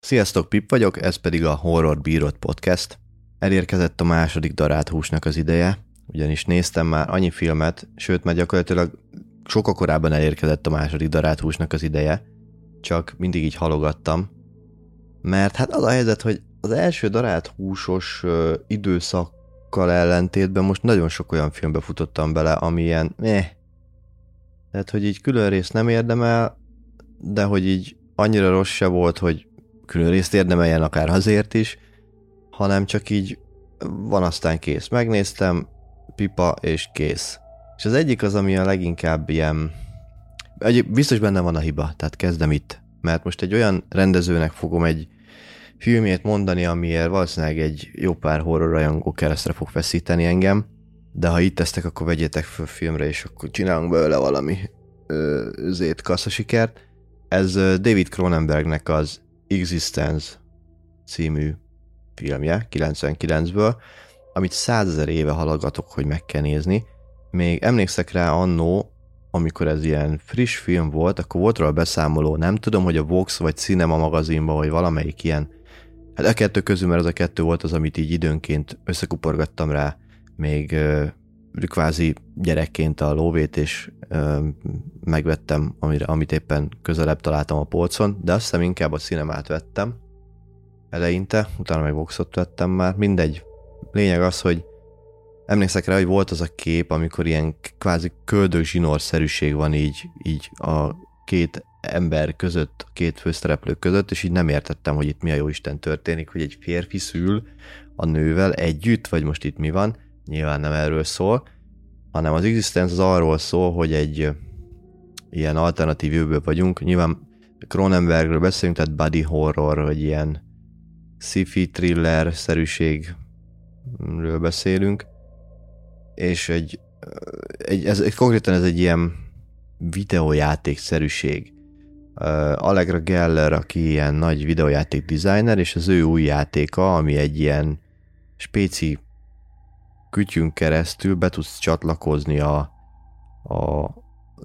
Sziasztok, Pip vagyok, ez pedig a Horror Bírod Podcast. Elérkezett a második darált húsnak az ideje, ugyanis néztem már annyi filmet, sőt, már gyakorlatilag sokkal korábban elérkezett a második darált húsnak az ideje, csak mindig így halogattam, mert hát az a helyzet, hogy az első darált húsos ö, időszakkal ellentétben most nagyon sok olyan filmbe futottam bele, ami ilyen eh. Tehát, hogy így külön részt nem érdemel, de hogy így annyira rossz se volt, hogy külön részt érdemeljen akár azért is, hanem csak így van aztán kész. Megnéztem, pipa és kész. És az egyik az, ami a leginkább ilyen... Biztos benne van a hiba, tehát kezdem itt. Mert most egy olyan rendezőnek fogom egy filmét mondani, amiért valószínűleg egy jó pár horror rajongó keresztre fog feszíteni engem, de ha itt tesztek, akkor vegyétek föl filmre, és akkor csinálunk belőle valami ö, zét kaszasikert. Ez David Cronenbergnek az Existence című filmje, 99-ből, amit százezer éve hallgatok, hogy meg kell nézni. Még emlékszek rá annó, amikor ez ilyen friss film volt, akkor volt róla beszámoló, nem tudom, hogy a Vox vagy Cinema magazinban, vagy valamelyik ilyen, hát a kettő közül, mert az a kettő volt az, amit így időnként összekuporgattam rá, még kvázi gyerekként a lóvét, és ö, megvettem, amire, amit éppen közelebb találtam a polcon, de azt hiszem inkább a cinemát vettem eleinte, utána meg Voxot vettem már, mindegy. Lényeg az, hogy emlékszek rá, hogy volt az a kép, amikor ilyen kvázi köldök zsinórszerűség van így, így a két ember között, két főszereplő között, és így nem értettem, hogy itt mi a jó Isten történik, hogy egy férfi szül a nővel együtt, vagy most itt mi van, nyilván nem erről szól, hanem az Existence az arról szól, hogy egy ilyen alternatív jövőben vagyunk, nyilván Cronenbergről beszélünk, tehát body horror, vagy ilyen sci-fi thriller szerűségről beszélünk, és egy, egy ez, konkrétan ez egy ilyen videójáték-szerűség. Uh, Allegra Geller, aki ilyen nagy videójáték designer, és az ő új játéka, ami egy ilyen spéci kütyünk keresztül be tudsz csatlakozni a, a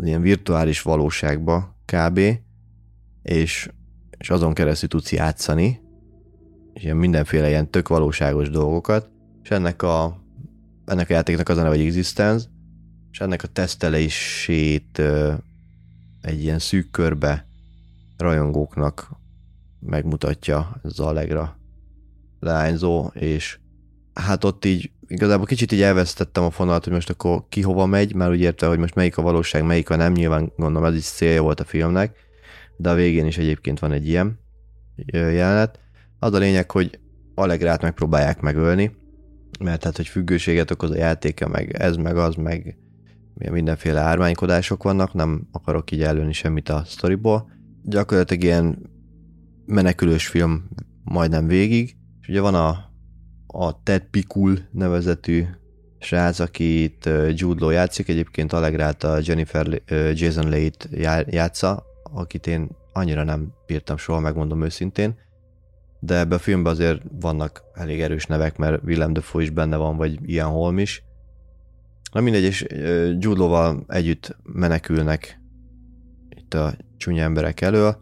ilyen virtuális valóságba kb. És, és azon keresztül tudsz játszani, és ilyen mindenféle ilyen tök valóságos dolgokat, és ennek a, ennek a játéknak az a neve, hogy Existence, és ennek a tesztelését egy ilyen szűk körbe rajongóknak megmutatja ez a Allegra leányzó, és hát ott így igazából kicsit így elvesztettem a fonalat, hogy most akkor ki hova megy, mert úgy érte, hogy most melyik a valóság, melyik a nem, nyilván gondolom ez is célja volt a filmnek, de a végén is egyébként van egy ilyen jelenet. Az a lényeg, hogy Allegrát megpróbálják megölni, mert hát, hogy függőséget okoz a játéka, meg ez, meg az, meg mindenféle ármánykodások vannak, nem akarok így előni semmit a sztoriból. Gyakorlatilag ilyen menekülős film majdnem végig, és ugye van a, a Ted Pikul nevezetű srác, akit Jude Law játszik, egyébként Allegrát a Jennifer Jason Leigh-t játsza, akit én annyira nem bírtam soha, megmondom őszintén. De ebbe a filmben azért vannak elég erős nevek, mert Willem Dafoe is benne van, vagy Ian Holm is. Na mindegy, és Jude együtt menekülnek itt a csúnya emberek elől,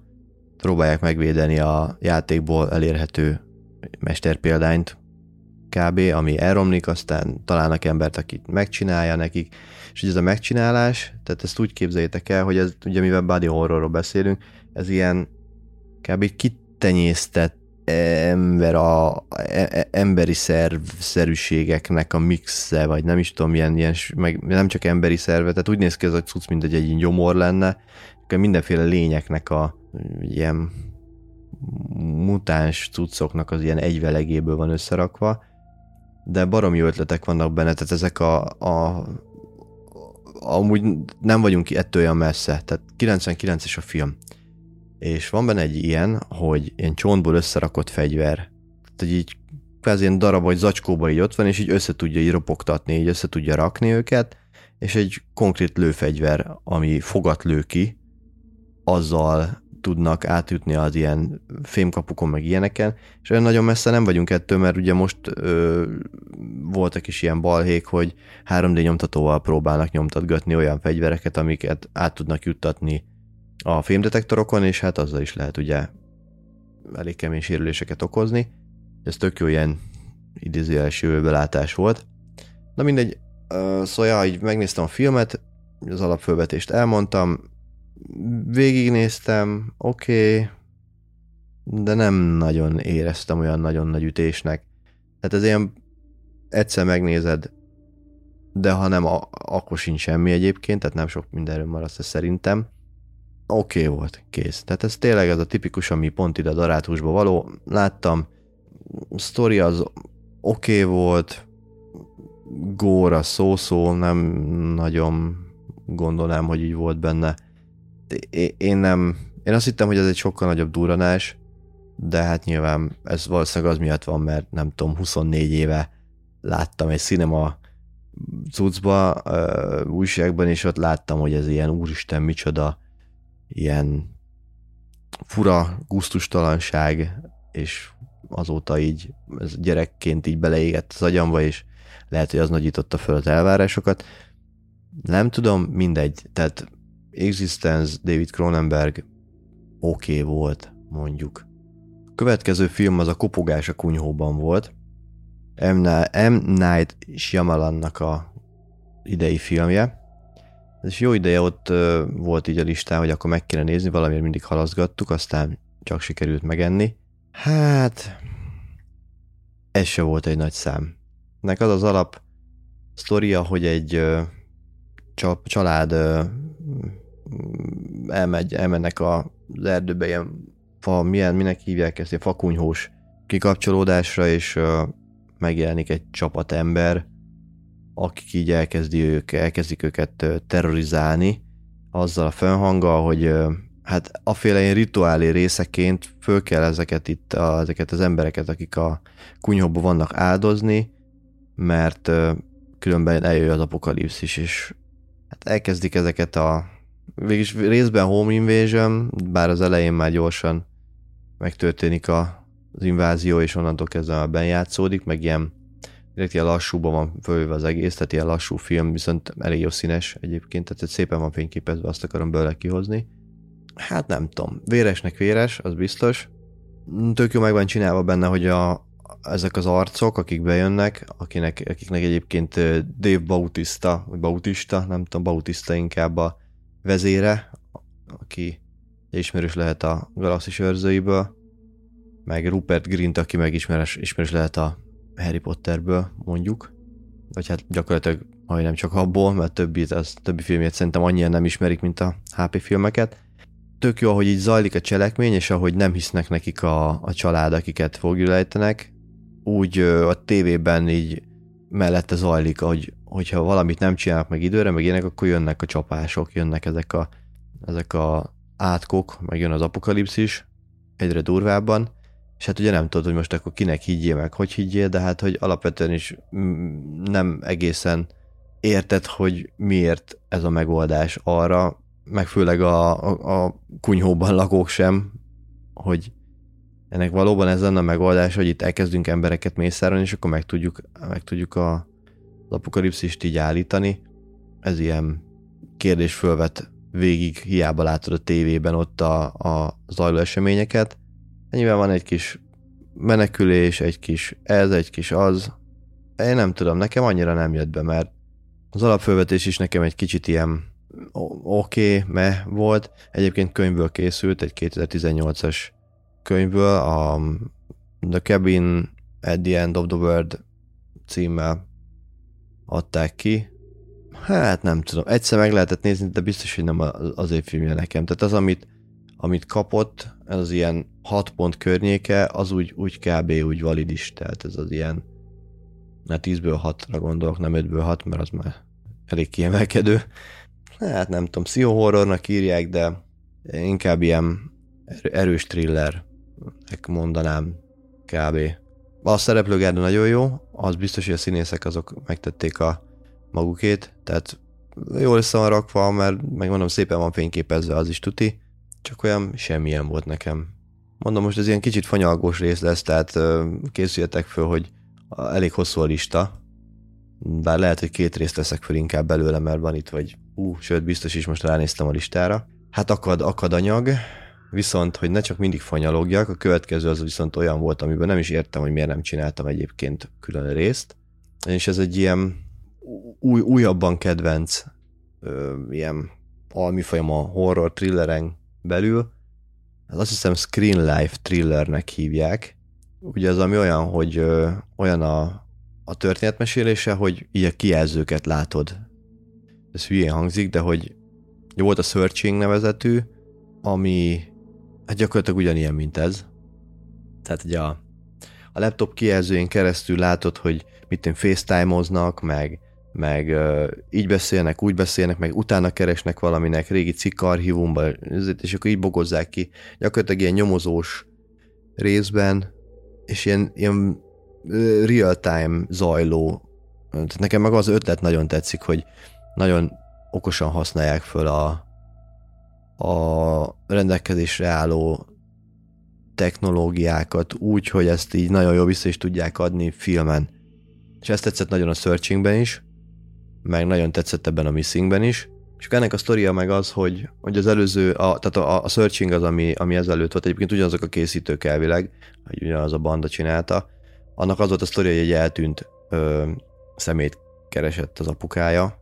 próbálják megvédeni a játékból elérhető mesterpéldányt, kb., ami elromlik, aztán találnak embert, akit megcsinálja nekik, és ez a megcsinálás, tehát ezt úgy képzeljétek el, hogy ez, ugye mivel body horrorról beszélünk, ez ilyen kb. kitenyésztett ember a e, e, emberi szervszerűségeknek a mixe, vagy nem is tudom, ilyen, ilyen meg nem csak emberi szerve, tehát úgy néz ki ez a cucc, mint egy, egy gyomor lenne, mindenféle lényeknek a ilyen mutáns cuccoknak az ilyen egyvelegéből van összerakva, de baromi ötletek vannak benne, tehát ezek a, a amúgy nem vagyunk ettől olyan messze, tehát 99-es a film. És van benne egy ilyen, hogy ilyen csontból összerakott fegyver, tehát így kvázi ilyen darab vagy zacskóba így ott van, és így össze tudja így ropogtatni, így össze tudja rakni őket, és egy konkrét lőfegyver, ami fogat lő ki, azzal tudnak átjutni az ilyen fémkapukon, meg ilyeneken, és olyan nagyon messze nem vagyunk ettől, mert ugye most ö, voltak is ilyen balhék, hogy 3D nyomtatóval próbálnak nyomtatgatni olyan fegyvereket, amiket át tudnak juttatni a fémdetektorokon, és hát azzal is lehet ugye elég kemény sérüléseket okozni. Ez tök jó ilyen idézőjeles jövőbelátás volt. Na mindegy, szóval ja, így megnéztem a filmet, az alapfölvetést elmondtam, végignéztem, oké, okay, de nem nagyon éreztem olyan nagyon nagy ütésnek. Tehát ez ilyen egyszer megnézed, de ha nem, akkor sincs semmi egyébként, tehát nem sok mindenről maradt szerintem. Oké okay volt, kész. Tehát ez tényleg ez a tipikus, ami pont ide a daráthúsba való. Láttam, sztori az oké okay volt, góra szó-szó, nem nagyon gondolnám, hogy így volt benne. Én nem, én azt hittem, hogy ez egy sokkal nagyobb duranás, de hát nyilván ez valószínűleg az miatt van, mert nem tudom, 24 éve láttam egy cinema cuccba, újságban, és ott láttam, hogy ez ilyen úristen micsoda, ilyen fura guztustalanság, és azóta így ez gyerekként így beleégett az agyamba, és lehet, hogy az nagyította fel az elvárásokat. Nem tudom, mindegy. Tehát Existence, David Cronenberg oké okay volt, mondjuk. A következő film az a Kopogás a kunyhóban volt. M. M. Night Shyamalannak a idei filmje. Ez jó ideje ott volt így a listán, hogy akkor meg kéne nézni, valamiért mindig halaszgattuk, aztán csak sikerült megenni. Hát, ez se volt egy nagy szám. Nek az az alap sztoria, hogy egy család elmegy, elmennek az erdőbe ilyen fa, milyen, minek hívják ezt, ilyen fakunyhós kikapcsolódásra, és megjelenik egy csapat ember, akik így elkezdi ők, elkezdik őket terrorizálni, azzal a fennhanggal, hogy hát aféle ilyen rituálé részeként föl kell ezeket itt, a, ezeket az embereket, akik a kunyhóban vannak áldozni, mert különben eljön az apokalipszis, és hát elkezdik ezeket a végülis részben home invasion, bár az elején már gyorsan megtörténik a, az invázió, és onnantól kezdve már benjátszódik, meg ilyen direkt ilyen lassúban van fölve az egész, tehát ilyen lassú film, viszont elég jó színes egyébként, tehát szépen van fényképezve, azt akarom belőle kihozni. Hát nem tudom, véresnek véres, az biztos. Tök jó meg van csinálva benne, hogy a, ezek az arcok, akik bejönnek, akinek, akiknek egyébként Dave Bautista, vagy Bautista, nem tudom, Bautista inkább a vezére, aki ismerős lehet a Galaxis őrzőiből, meg Rupert Grint, aki meg ismerős, ismerős lehet a Harry Potterből, mondjuk. Vagy hát gyakorlatilag majdnem csak abból, mert többi, az, többi filmjét szerintem annyian nem ismerik, mint a HP filmeket. Tök jó, hogy így zajlik a cselekmény, és ahogy nem hisznek nekik a, a család, akiket fogjulejtenek, úgy a tévében így mellette zajlik, hogy, hogyha valamit nem csinálnak meg időre, meg ilyenek, akkor jönnek a csapások, jönnek ezek a, ezek a átkok, meg jön az apokalipszis, egyre durvábban, és hát ugye nem tudod, hogy most akkor kinek higgyél meg, hogy higgyél, de hát, hogy alapvetően is nem egészen érted, hogy miért ez a megoldás arra, meg főleg a, a, a kunyhóban lakók sem, hogy ennek valóban ez lenne a megoldás, hogy itt elkezdünk embereket mészárolni, és akkor meg tudjuk, meg tudjuk a, az apokalipszist így állítani. Ez ilyen kérdés fölvet végig, hiába látod a tévében ott a, a zajló eseményeket. Ennyivel van egy kis menekülés, egy kis ez, egy kis az. Én nem tudom, nekem annyira nem jött be, mert az alapfölvetés is nekem egy kicsit ilyen oké, okay, me volt. Egyébként könyvből készült, egy 2018-as könyvből, a The Cabin at the End of the World címmel adták ki. Hát nem tudom, egyszer meg lehetett nézni, de biztos, hogy nem az filmje nekem. Tehát az, amit, amit kapott, ez az ilyen 6 pont környéke, az úgy, úgy kb. úgy valid is, tehát ez az ilyen na 10-ből 6-ra gondolok, nem 5-ből 6, mert az már elég kiemelkedő. Hát nem tudom, pszichohorrornak írják, de inkább ilyen erős thriller mondanám kb. A szereplőgárda nagyon jó, az biztos, hogy a színészek azok megtették a magukét, tehát jól össze van rakva, mert megmondom, szépen van fényképezve, az is tuti. csak olyan semmilyen volt nekem. Mondom, most ez ilyen kicsit fanyalgós rész lesz, tehát készüljetek föl, hogy elég hosszú a lista, bár lehet, hogy két részt veszek föl inkább belőle, mert van itt, vagy ú, sőt, biztos is most ránéztem a listára. Hát akad, akad anyag, viszont, hogy ne csak mindig fanyalogjak, a következő az viszont olyan volt, amiben nem is értem, hogy miért nem csináltam egyébként külön részt. És ez egy ilyen új, újabban kedvenc ö, ilyen almifajom a horror thrilleren belül. Ez azt hiszem Screen Life thrillernek hívják. Ugye az, ami olyan, hogy ö, olyan a, a történetmesélése, hogy így a kijelzőket látod. Ez hülyén hangzik, de hogy volt a Searching nevezetű, ami hát gyakorlatilag ugyanilyen, mint ez. Tehát ugye a, a laptop kijelzőjén keresztül látod, hogy mit én FaceTime-oznak, meg, meg uh, így beszélnek, úgy beszélnek, meg utána keresnek valaminek régi cikk archívumban, és akkor így bogozzák ki. Gyakorlatilag ilyen nyomozós részben, és ilyen, ilyen real-time zajló. Tehát nekem meg az ötlet nagyon tetszik, hogy nagyon okosan használják föl a, a rendelkezésre álló technológiákat úgy, hogy ezt így nagyon jó vissza is tudják adni filmen. És ezt tetszett nagyon a Searchingben is, meg nagyon tetszett ebben a Missingben is. És ennek a sztoria meg az, hogy, hogy az előző, a, tehát a, a Searching az, ami, ami ezelőtt volt, egyébként ugyanazok a készítők elvileg, hogy ugyanaz a banda csinálta, annak az volt a sztoria, hogy egy eltűnt ö, szemét keresett az apukája,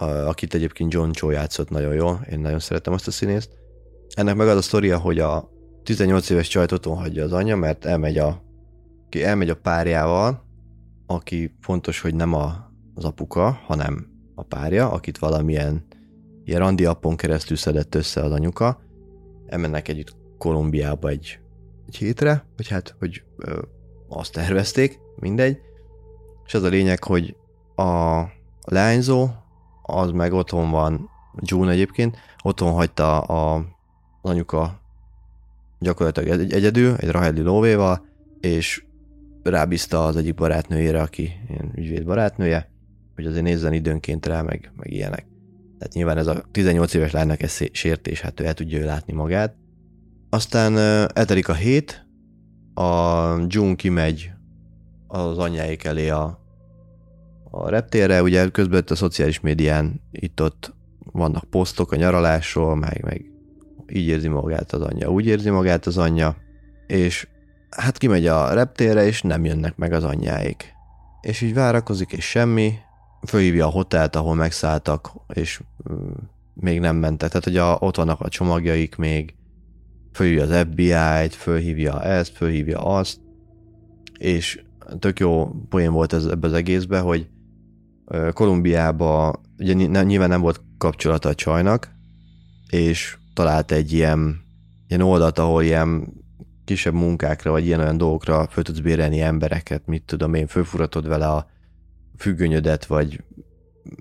akit egyébként John Cho játszott nagyon jól, én nagyon szeretem azt a színészt. Ennek meg az a sztoria, hogy a 18 éves csajt otthon hagyja az anyja, mert elmegy a, ki elmegy a párjával, aki fontos, hogy nem a, az apuka, hanem a párja, akit valamilyen ilyen randi appon keresztül szedett össze az anyuka. Elmennek együtt Kolumbiába egy, egy hétre, vagy hát, hogy ö, azt tervezték, mindegy. És az a lényeg, hogy a lányzó, az meg otthon van, June egyébként, otthon hagyta a, anyuka gyakorlatilag egy, egyedül, egy Raheli lóvéval, és rábízta az egyik barátnőjére, aki ilyen ügyvéd barátnője, hogy azért nézzen időnként rá, meg, meg ilyenek. Tehát nyilván ez a 18 éves lánynak ez sértés, hát ő el tudja ő látni magát. Aztán eltelik a hét, a June kimegy az anyjáik elé a, a reptérre, ugye közben a szociális médián itt-ott vannak posztok a nyaralásról, meg, meg így érzi magát az anyja, úgy érzi magát az anyja, és hát kimegy a reptérre, és nem jönnek meg az anyjáik. És így várakozik, és semmi, fölhívja a hotelt, ahol megszálltak, és még nem mentek. Tehát, hogy a, ott vannak a csomagjaik még, fölhívja az FBI-t, fölhívja ezt, fölhívja azt, és tök jó poén volt ez ebbe az egészbe, hogy Kolumbiába ugye nyilván nem volt kapcsolata a csajnak, és talált egy ilyen, ilyen oldalt, ahol ilyen kisebb munkákra, vagy ilyen olyan dolgokra föl tudsz bérelni embereket, mit tudom én, fölfuratod vele a függönyödet, vagy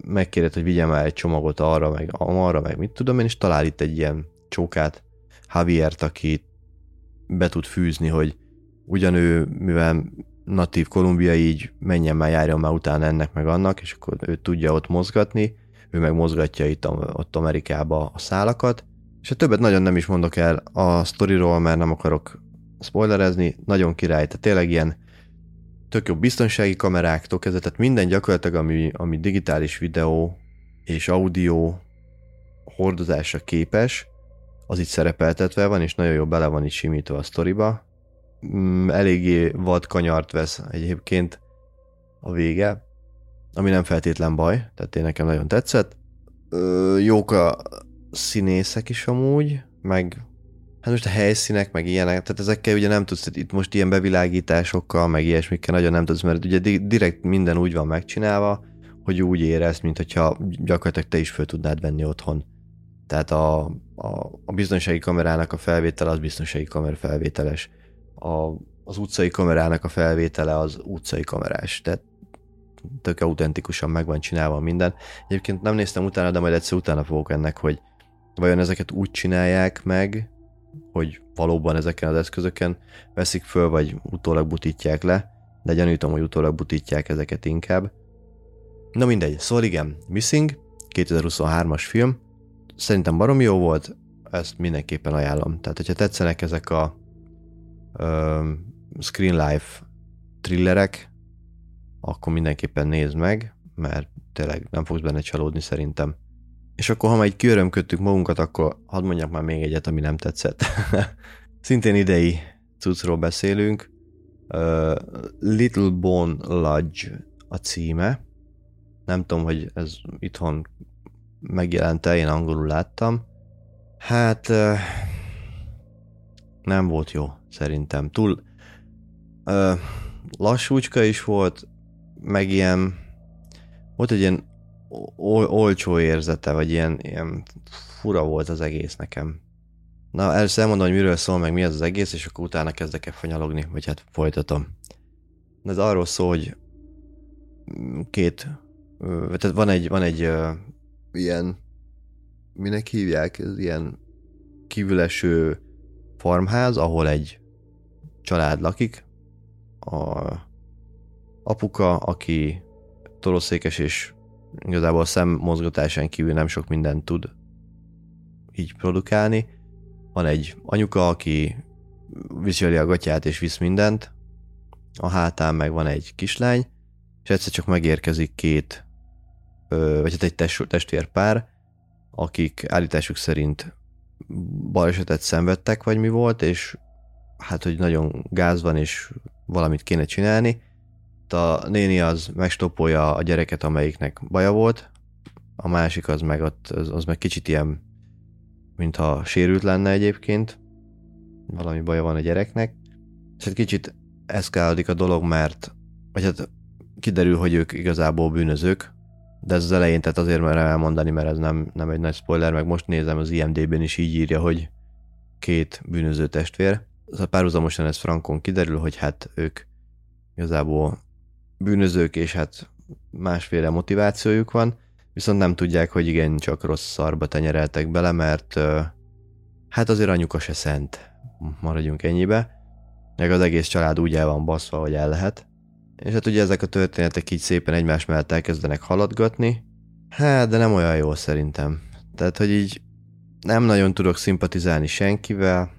megkérded, hogy vigyen már egy csomagot arra, meg arra, meg mit tudom én, és talál itt egy ilyen csókát, Javiert, aki be tud fűzni, hogy ugyanő, mivel natív Kolumbia, így menjen már, járjon már utána ennek meg annak, és akkor ő tudja ott mozgatni, ő meg mozgatja itt ott Amerikába a szálakat, és a többet nagyon nem is mondok el a sztoriról, mert nem akarok spoilerezni, nagyon király, tehát tényleg ilyen tök jó biztonsági kameráktól kezdve, tehát minden gyakorlatilag, ami, ami digitális videó és audio hordozásra képes, az itt szerepeltetve van, és nagyon jó bele van itt simítva a sztoriba. Mm, eléggé vad kanyart vesz egyébként a vége, ami nem feltétlen baj, tehát én nekem nagyon tetszett. Ö, jók a színészek is amúgy, meg hát most a helyszínek, meg ilyenek, tehát ezekkel ugye nem tudsz, itt most ilyen bevilágításokkal, meg ilyesmikkel nagyon nem tudsz, mert ugye direkt minden úgy van megcsinálva, hogy úgy érez, mint hogyha gyakorlatilag te is föl tudnád venni otthon. Tehát a, a, a biztonsági kamerának a felvétele az biztonsági kamera felvételes. A, az utcai kamerának a felvétele az utcai kamerás. Tehát tök autentikusan meg van csinálva minden. Egyébként nem néztem utána, de majd egyszer utána fogok ennek, hogy vajon ezeket úgy csinálják meg, hogy valóban ezeken az eszközöken veszik föl, vagy utólag butítják le, de gyanítom, hogy utólag butítják ezeket inkább. Na mindegy, szóval igen, Missing, 2023-as film, szerintem barom jó volt, ezt mindenképpen ajánlom. Tehát, hogyha tetszenek ezek a Screen Life thrillerek, akkor mindenképpen nézd meg, mert tényleg nem fogsz benne csalódni szerintem. És akkor, ha már egy kiörömködtük magunkat, akkor hadd mondjak már még egyet, ami nem tetszett. Szintén idei cuccról beszélünk. Uh, Little Bone Lodge a címe. Nem tudom, hogy ez itthon megjelent-e, én angolul láttam. Hát uh, nem volt jó, szerintem. Túl uh, lassúcska is volt, meg ilyen volt egy ilyen ol- olcsó érzete, vagy ilyen, ilyen fura volt az egész nekem. Na, először elmondom, hogy miről szól, meg mi az az egész, és akkor utána kezdek el fanyalogni, vagy hát folytatom. Ez arról szól, hogy két, tehát van egy, van egy uh, ilyen, minek hívják, ez ilyen kívüleső farmház, ahol egy család lakik, a apuka, aki toroszékes és igazából a szem mozgatásán kívül nem sok mindent tud így produkálni. Van egy anyuka, aki viseli a gatyát és visz mindent, a hátán meg van egy kislány, és egyszer csak megérkezik két, vagy hát egy testvérpár, akik állításuk szerint balesetet szenvedtek, vagy mi volt, és hát, hogy nagyon gáz van, és valamit kéne csinálni, a néni az megstopolja a gyereket, amelyiknek baja volt, a másik az meg ott, az, meg kicsit ilyen, mintha sérült lenne egyébként, valami baja van a gyereknek, és hát kicsit eszkálódik a dolog, mert, vagy hát kiderül, hogy ők igazából bűnözők, de ez az elején, tehát azért merem elmondani, mert ez nem, nem egy nagy spoiler, meg most nézem az IMDB-n is így írja, hogy két bűnöző testvér. Szóval párhuzamosan ez frankon kiderül, hogy hát ők igazából bűnözők, és hát másféle motivációjuk van, viszont nem tudják, hogy igen, csak rossz szarba tenyereltek bele, mert hát azért anyuka se szent. Maradjunk ennyibe. Meg az egész család úgy el van baszva, hogy el lehet. És hát ugye ezek a történetek így szépen egymás mellett elkezdenek haladgatni. Hát, de nem olyan jó szerintem. Tehát, hogy így nem nagyon tudok szimpatizálni senkivel,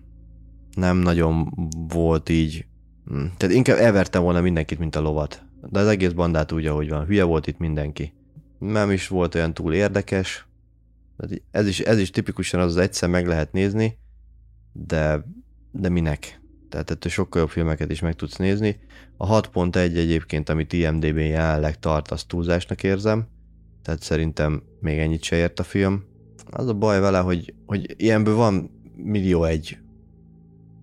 nem nagyon volt így... Hm, tehát inkább elvertem volna mindenkit, mint a lovat. De az egész bandát úgy, ahogy van. Hülye volt itt mindenki. Nem is volt olyan túl érdekes. Ez is, ez is tipikusan az, az egyszer meg lehet nézni, de, de minek? Tehát ettől sokkal jobb filmeket is meg tudsz nézni. A 6.1 egyébként, amit IMDB-n jelenleg tart, azt túlzásnak érzem. Tehát szerintem még ennyit se ért a film. Az a baj vele, hogy, hogy ilyenből van millió egy,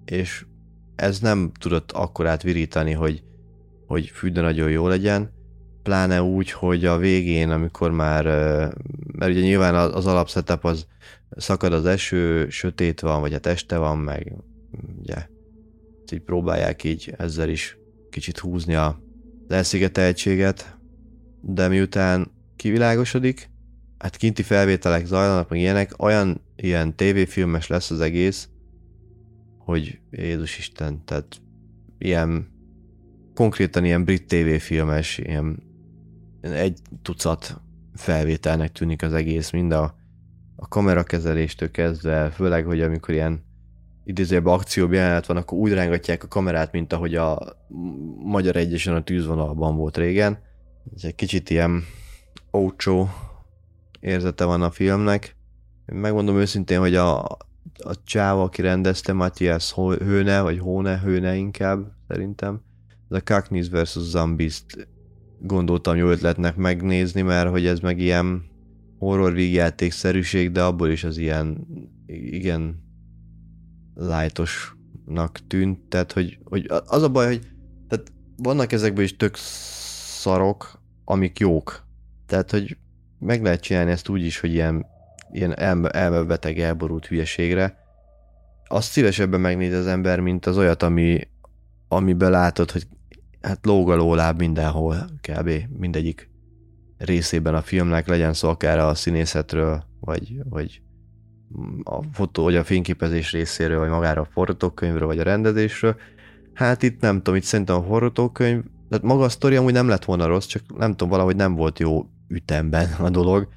és ez nem tudott akkorát virítani, hogy hogy fű, de nagyon jó legyen, pláne úgy, hogy a végén, amikor már, mert ugye nyilván az alapszetup az szakad az eső, sötét van, vagy hát este van, meg ugye így próbálják így ezzel is kicsit húzni a elszigeteltséget, de miután kivilágosodik, hát kinti felvételek zajlanak, meg ilyenek, olyan ilyen tévéfilmes lesz az egész, hogy Jézus Isten, tehát ilyen konkrétan ilyen brit tévéfilmes, ilyen egy tucat felvételnek tűnik az egész, mind a, a kamerakezeléstől kezdve, főleg, hogy amikor ilyen idézőjebb akcióbb jelenet van, akkor úgy rángatják a kamerát, mint ahogy a Magyar Egyesen a tűzvonalban volt régen. Ez egy kicsit ilyen ócsó érzete van a filmnek. Megmondom őszintén, hogy a, a csáva, aki rendezte, Matthias Hőne, vagy Hóne, Hőne inkább, szerintem, ez a Cockneys vs. Zombies-t gondoltam jó ötletnek megnézni, mert hogy ez meg ilyen horror vígjátékszerűség, de abból is az ilyen igen lightosnak tűnt, tehát hogy, hogy az a baj, hogy tehát vannak ezekből is tök szarok, amik jók. Tehát, hogy meg lehet csinálni ezt úgy is, hogy ilyen, ilyen elme, elmebeteg, elborult hülyeségre. Azt szívesebben megnéz az ember, mint az olyat, ami, amiben látod, hogy hát lóg a lóláb mindenhol, kb. mindegyik részében a filmnek, legyen szó akár a színészetről, vagy, vagy a fotó, vagy a fényképezés részéről, vagy magára a forgatókönyvről, vagy a rendezésről. Hát itt nem tudom, itt szerintem a forgatókönyv, tehát maga a sztori amúgy nem lett volna rossz, csak nem tudom, valahogy nem volt jó ütemben a dolog.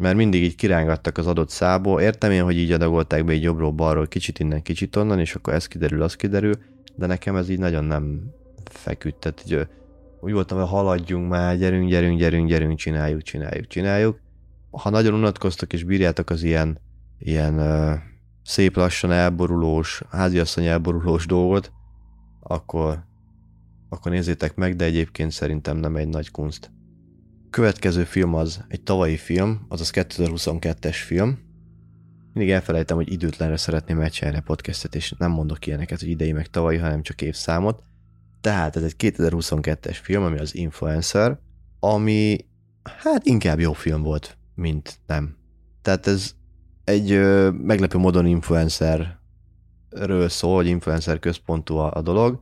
mert mindig így kirángattak az adott szából. Értem én, hogy így adagolták be egy jobbról balról, kicsit innen, kicsit onnan, és akkor ez kiderül, az kiderül, de nekem ez így nagyon nem feküdt. Tehát így, úgy voltam, hogy haladjunk már, gyerünk, gyerünk, gyerünk, gyerünk, csináljuk, csináljuk, csináljuk. Ha nagyon unatkoztok és bírjátok az ilyen, ilyen szép lassan elborulós, háziasszony elborulós dolgot, akkor, akkor nézzétek meg, de egyébként szerintem nem egy nagy kunst. Következő film az egy tavalyi film, azaz 2022-es film. Mindig elfelejtem, hogy időtlenre szeretném megcsinálni a podcastet, és nem mondok ilyeneket, hogy idei meg tavalyi, hanem csak évszámot. Tehát ez egy 2022-es film, ami az Influencer, ami hát inkább jó film volt, mint nem. Tehát ez egy ö, meglepő módon influencerről szól, hogy influencer központú a, a dolog.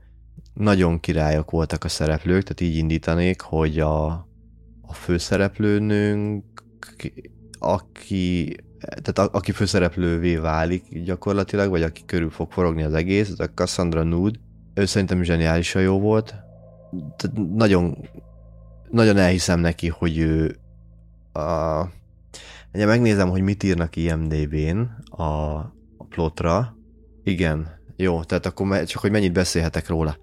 Nagyon királyok voltak a szereplők, tehát így indítanék, hogy a, a főszereplőnünk, aki, tehát a, aki főszereplővé válik gyakorlatilag, vagy aki körül fog forogni az egész, az a Cassandra Nude. Ő szerintem zseniálisan jó volt. Tehát nagyon, nagyon elhiszem neki, hogy ő a, Ugye megnézem, hogy mit írnak IMDB-n a, a plotra. Igen, jó, tehát akkor csak, hogy mennyit beszélhetek róla.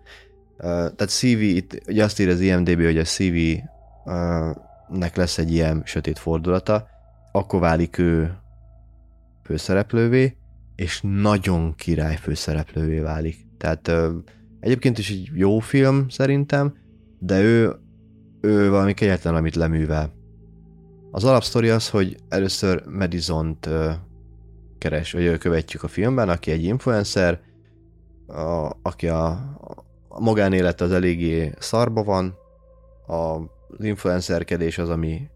Uh, tehát CV, itt ugye azt ír az IMDB, hogy a CV uh, nek lesz egy ilyen sötét fordulata, akkor válik ő főszereplővé, és nagyon király főszereplővé válik. Tehát uh, egyébként is egy jó film szerintem, de ő, ő valami kegyetlen, amit leművel. Az alapsztori az, hogy először Madison-t keres, vagy követjük a filmben, aki egy influencer, a, aki a, a magánélet az eléggé szarba van, a, az influencerkedés az, ami,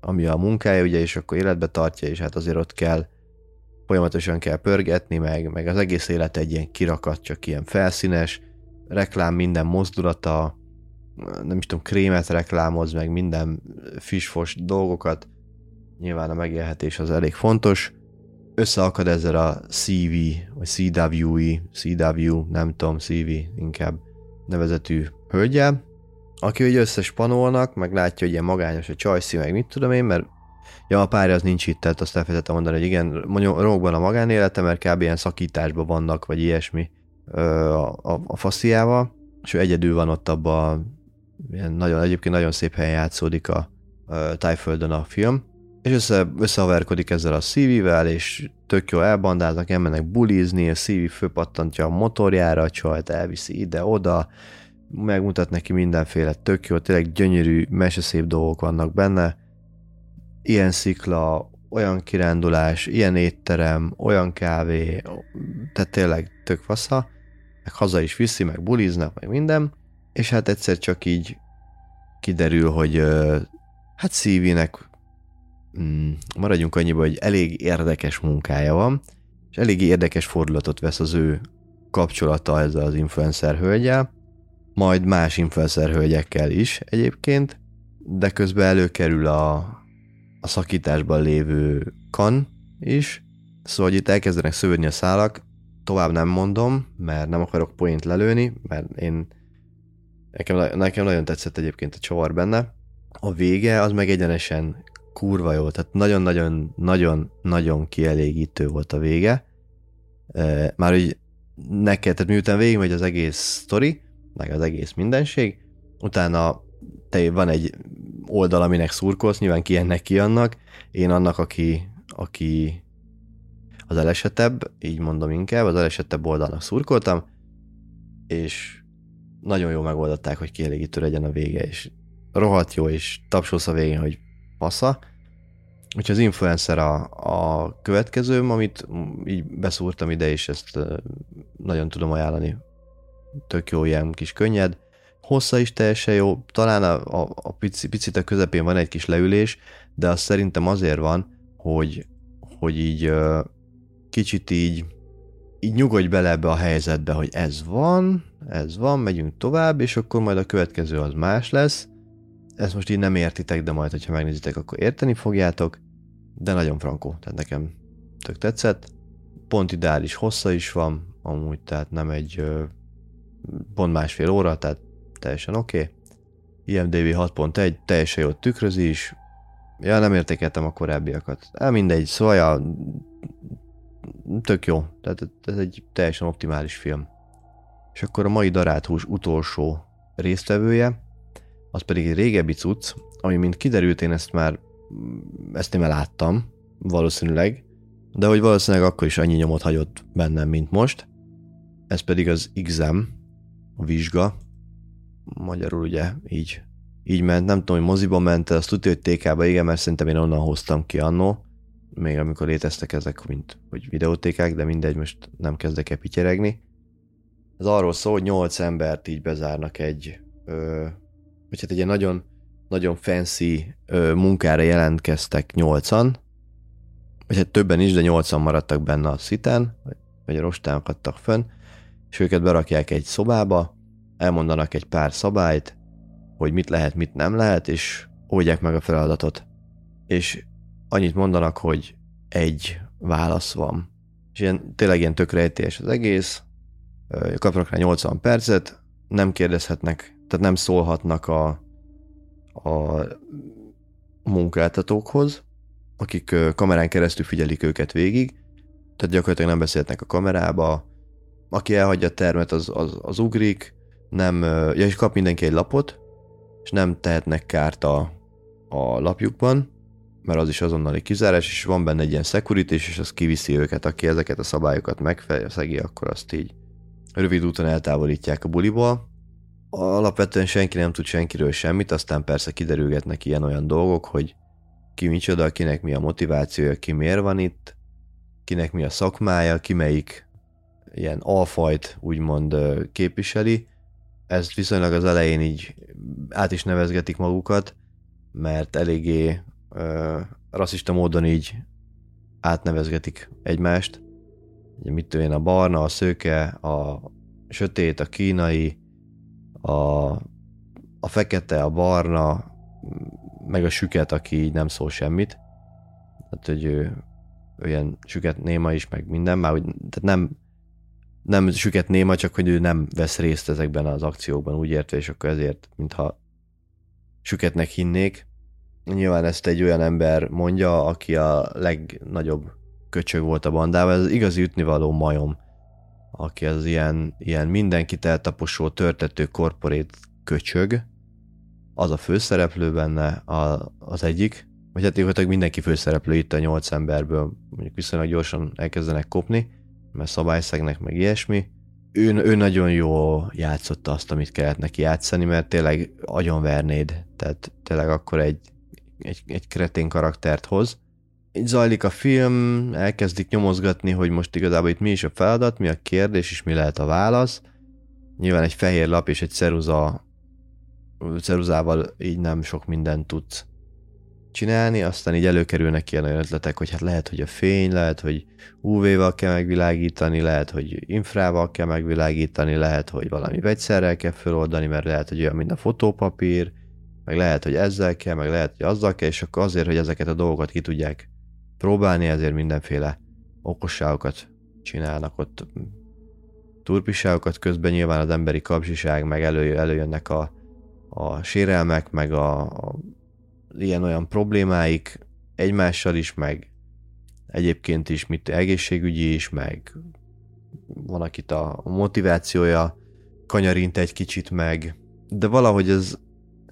ami a munkája, ugye, és akkor életbe tartja, és hát azért ott kell folyamatosan kell pörgetni, meg, meg az egész élet egy ilyen kirakat, csak ilyen felszínes, reklám minden mozdulata, nem is tudom, krémet reklámoz, meg minden fisfos dolgokat. Nyilván a megélhetés az elég fontos. Összeakad ezzel a CV, vagy CWE, CW, nem tudom, CV inkább nevezetű hölgyel, aki ugye összespanolnak, meg látja, hogy ilyen magányos a csajszi, meg mit tudom én, mert ja, a párja az nincs itt, tehát azt elfelejtettem mondani, hogy igen, romokban a magánélete, mert kb. ilyen szakításban vannak, vagy ilyesmi a, a, a fasziával, és ő egyedül van ott abban ilyen nagyon, egyébként nagyon szép helyen játszódik a, a Tájföldön a film, és össze, összehaverkodik ezzel a CV-vel, és tök jó elbandáznak, elmennek bulizni, a CV főpattantja a motorjára, a csajt elviszi ide-oda, megmutat neki mindenféle tök jó, tényleg gyönyörű, meseszép dolgok vannak benne, ilyen szikla, olyan kirándulás, ilyen étterem, olyan kávé, tehát tényleg tök fasza, meg haza is viszi, meg buliznak, meg minden, és hát egyszer csak így kiderül, hogy hát Szívinek mm, maradjunk annyiba, hogy elég érdekes munkája van, és elég érdekes fordulatot vesz az ő kapcsolata ezzel az influencer hölgyel, majd más influencer hölgyekkel is egyébként, de közben előkerül a, a szakításban lévő kan is, szóval hogy itt elkezdenek szövődni a szálak, tovább nem mondom, mert nem akarok point lelőni, mert én Nekem, nekem nagyon tetszett egyébként a csavar benne. A vége az meg egyenesen kurva jó, tehát nagyon-nagyon-nagyon-nagyon kielégítő volt a vége. Már úgy neked, tehát miután végigmegy az egész sztori, meg az egész mindenség, utána te van egy oldal, aminek szurkolsz, nyilván ki ennek ki annak, én annak, aki, aki az elesetebb, így mondom inkább, az elesetebb oldalnak szurkoltam, és nagyon jó megoldották, hogy kielégítő legyen a vége, és rohadt jó, és tapsolsz a végén, hogy passza. Úgyhogy az influencer a, a következő, amit így beszúrtam ide, és ezt nagyon tudom ajánlani. Tök jó, ilyen kis könnyed. Hossza is teljesen jó, talán a, a, a pici, picit a közepén van egy kis leülés, de az szerintem azért van, hogy, hogy így kicsit így így nyugodj bele ebbe a helyzetbe, hogy ez van, ez van, megyünk tovább, és akkor majd a következő az más lesz. Ezt most így nem értitek, de majd, hogyha megnézitek, akkor érteni fogjátok. De nagyon frankó, tehát nekem tök tetszett. Pont ideális hossza is van, amúgy, tehát nem egy pont másfél óra, tehát teljesen oké. Okay. IMDB 6.1, teljesen jól tükrözi is, Ja, nem értékeltem a korábbiakat. El mindegy, szóval ja, tök jó. Tehát ez egy teljesen optimális film. És akkor a mai Daráthús utolsó résztvevője, az pedig egy régebbi cucc, ami mint kiderült, én ezt már, ezt én már láttam, valószínűleg, de hogy valószínűleg akkor is annyi nyomot hagyott bennem, mint most. Ez pedig az exam, a vizsga, magyarul ugye így, így ment, nem tudom, hogy moziba ment, azt tudja, hogy TK-ba, igen, mert szerintem én onnan hoztam ki annó, még amikor léteztek ezek, mint hogy videótékák, de mindegy, most nem kezdek el pityeregni. Ez arról szól, hogy nyolc embert így bezárnak egy, ö, vagy hát egy ilyen nagyon, nagyon fancy ö, munkára jelentkeztek nyolcan, vagy hát többen is, de nyolcan maradtak benne a sziten, vagy a rostán akadtak fönn, és őket berakják egy szobába, elmondanak egy pár szabályt, hogy mit lehet, mit nem lehet, és oldják meg a feladatot. És annyit mondanak, hogy egy válasz van. És ilyen, tényleg ilyen tökrejtés az egész, kapnak rá 80 percet, nem kérdezhetnek, tehát nem szólhatnak a, a munkáltatókhoz, akik kamerán keresztül figyelik őket végig, tehát gyakorlatilag nem beszélhetnek a kamerába, aki elhagyja a termet, az, az, az ugrik, nem, ja, és kap mindenki egy lapot, és nem tehetnek kárt a, a lapjukban, mert az is azonnali kizárás, és van benne egy ilyen security, és az kiviszi őket, aki ezeket a szabályokat megfejezi, akkor azt így rövid úton eltávolítják a buliból. Alapvetően senki nem tud senkiről semmit, aztán persze kiderülgetnek ilyen-olyan dolgok, hogy ki micsoda, kinek mi a motivációja, ki miért van itt, kinek mi a szakmája, ki melyik ilyen alfajt úgymond képviseli. Ezt viszonylag az elején így át is nevezgetik magukat, mert eléggé ö, rasszista módon így átnevezgetik egymást. Mit én a barna, a szőke, a sötét, a kínai, a, a fekete, a barna, meg a süket, aki így nem szól semmit. Tehát, hogy ő, ő süket néma is, meg minden, már úgy, tehát nem, nem süket néma, csak hogy ő nem vesz részt ezekben az akciókban, úgy értve, és akkor ezért, mintha süketnek hinnék. Nyilván ezt egy olyan ember mondja, aki a legnagyobb köcsög volt a bandával, ez az igazi ütnivaló majom, aki az ilyen, ilyen mindenkit eltaposó, törtető korporét köcsög, az a főszereplő benne, a, az egyik, vagy hát gyakorlatilag mindenki főszereplő itt a nyolc emberből, mondjuk viszonylag gyorsan elkezdenek kopni, mert szabályszegnek meg ilyesmi. Ő, ő nagyon jól játszotta azt, amit kellett neki játszani, mert tényleg agyonvernéd, tehát tényleg akkor egy, egy, egy kretén karaktert hoz. Így zajlik a film, elkezdik nyomozgatni, hogy most igazából itt mi is a feladat, mi a kérdés, és mi lehet a válasz. Nyilván egy fehér lap és egy ceruza ceruzával így nem sok mindent tudsz csinálni, aztán így előkerülnek ilyen olyan ötletek, hogy hát lehet, hogy a fény, lehet, hogy UV-val kell megvilágítani, lehet, hogy infrával kell megvilágítani, lehet, hogy valami vegyszerrel kell feloldani, mert lehet, hogy olyan, mint a fotópapír, meg lehet, hogy ezzel kell, meg lehet, hogy azzal kell, és akkor azért, hogy ezeket a dolgokat ki tudják próbálni, ezért mindenféle okosságokat csinálnak ott turpiságokat, közben nyilván az emberi kapzsiság, meg elő, előjönnek a a sérelmek, meg a, a ilyen-olyan problémáik egymással is, meg egyébként is, mit egészségügyi is, meg van, akit a motivációja kanyarint egy kicsit meg, de valahogy ez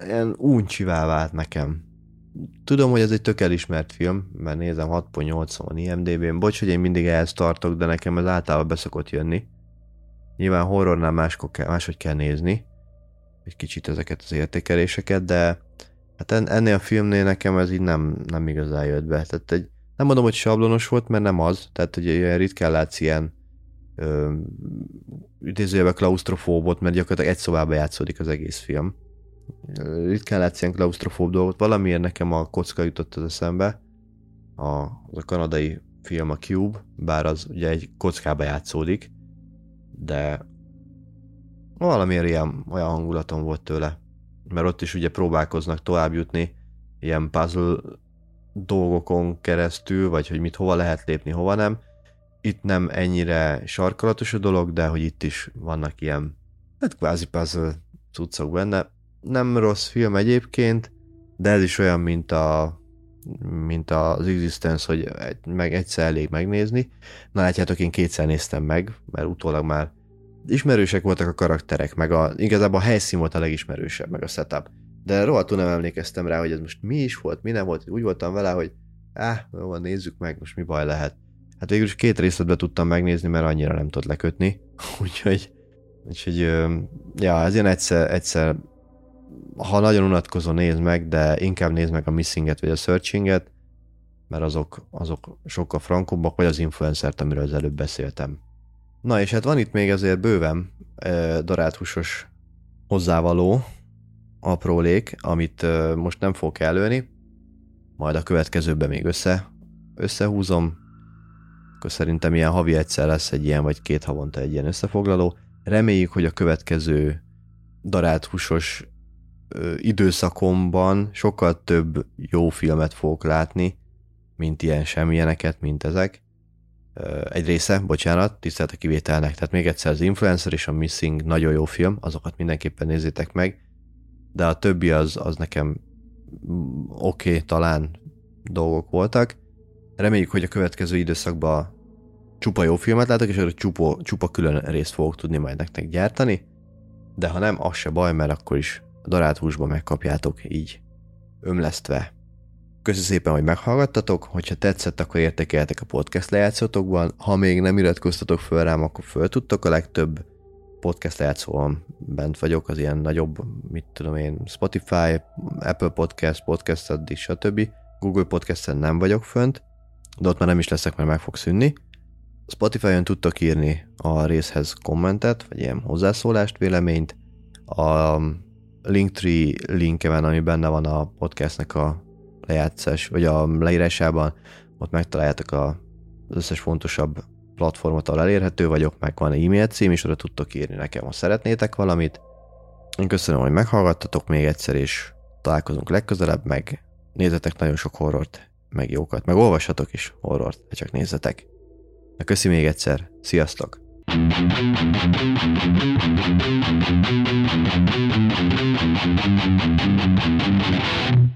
ilyen uncsivá vált nekem. Tudom, hogy ez egy tök elismert film, mert nézem 6.8 van IMDb-n. Bocs, hogy én mindig ehhez tartok, de nekem ez általában beszokott jönni. Nyilván horrornál máskor kell, máshogy kell nézni egy kicsit ezeket az értékeléseket, de hát ennél a filmnél nekem ez így nem, nem igazán jött be. Tehát egy, nem mondom, hogy sablonos volt, mert nem az, tehát hogy ilyen ritkán látsz ilyen ö, idézőjelben klaustrofóbot, mert gyakorlatilag egy szobába játszódik az egész film. Ritkán látsz ilyen klaustrofób dolgot, valamiért nekem a kocka jutott az eszembe, a, az a kanadai film a Cube, bár az ugye egy kockába játszódik, de Valamiért ilyen, olyan hangulatom volt tőle. Mert ott is ugye próbálkoznak tovább jutni ilyen puzzle dolgokon keresztül, vagy hogy mit hova lehet lépni, hova nem. Itt nem ennyire sarkalatos a dolog, de hogy itt is vannak ilyen, hát kvázi puzzle cuccok benne. Nem rossz film egyébként, de ez is olyan, mint a mint az Existence, hogy egy, meg egyszer elég megnézni. Na látjátok, én kétszer néztem meg, mert utólag már ismerősek voltak a karakterek, meg a, igazából a helyszín volt a legismerősebb, meg a setup. De rohadtul nem emlékeztem rá, hogy ez most mi is volt, mi nem volt. Úgy voltam vele, hogy áh, jó, nézzük meg, most mi baj lehet. Hát végül is két részletbe tudtam megnézni, mert annyira nem tudott lekötni. Úgyhogy, úgyhogy ja, ez ilyen egyszer, egyszer ha nagyon unatkozó, nézd meg, de inkább nézd meg a Missinget vagy a Searchinget, mert azok, azok sokkal frankobbak, vagy az influencert, amiről az előbb beszéltem. Na és hát van itt még azért bőven daráthúsos hozzávaló, aprólék, amit most nem fogok előni, majd a következőben még össze, összehúzom, akkor szerintem ilyen havi egyszer lesz egy ilyen, vagy két havonta egy ilyen összefoglaló. Reméljük, hogy a következő darált húsos időszakomban sokkal több jó filmet fogok látni, mint ilyen semmilyeneket, mint ezek. Egy része, bocsánat, tisztelt a kivételnek, tehát még egyszer az Influencer és a Missing nagyon jó film, azokat mindenképpen nézzétek meg, de a többi az, az nekem mm, oké, okay, talán dolgok voltak. Reméljük, hogy a következő időszakban csupa jó filmet látok, és arra csupa, csupa külön részt fogok tudni majd nektek gyártani, de ha nem, az se baj, mert akkor is darált húsba megkapjátok így ömlesztve. Köszönöm szépen, hogy meghallgattatok, hogyha tetszett, akkor értékeljetek a podcast lejátszótokban, ha még nem iratkoztatok föl rám, akkor föl tudtok a legtöbb podcast lejátszóan bent vagyok, az ilyen nagyobb, mit tudom én, Spotify, Apple Podcast, Podcast Addict, stb. Google Podcast-en nem vagyok fönt, de ott már nem is leszek, mert meg fog szűnni. Spotify-on tudtok írni a részhez kommentet, vagy ilyen hozzászólást, véleményt. A Linktree linke van, ami benne van a podcastnek a lejátszás, vagy a leírásában, ott megtaláljátok a, az összes fontosabb platformot, ahol elérhető vagyok, meg van e-mail cím, és oda tudtok írni nekem, ha szeretnétek valamit. Én köszönöm, hogy meghallgattatok még egyszer, és találkozunk legközelebb, meg nézzetek nagyon sok horrort, meg jókat, meg olvashatok is horrort, ha csak nézzetek. Na köszi még egyszer, sziasztok! Thank you.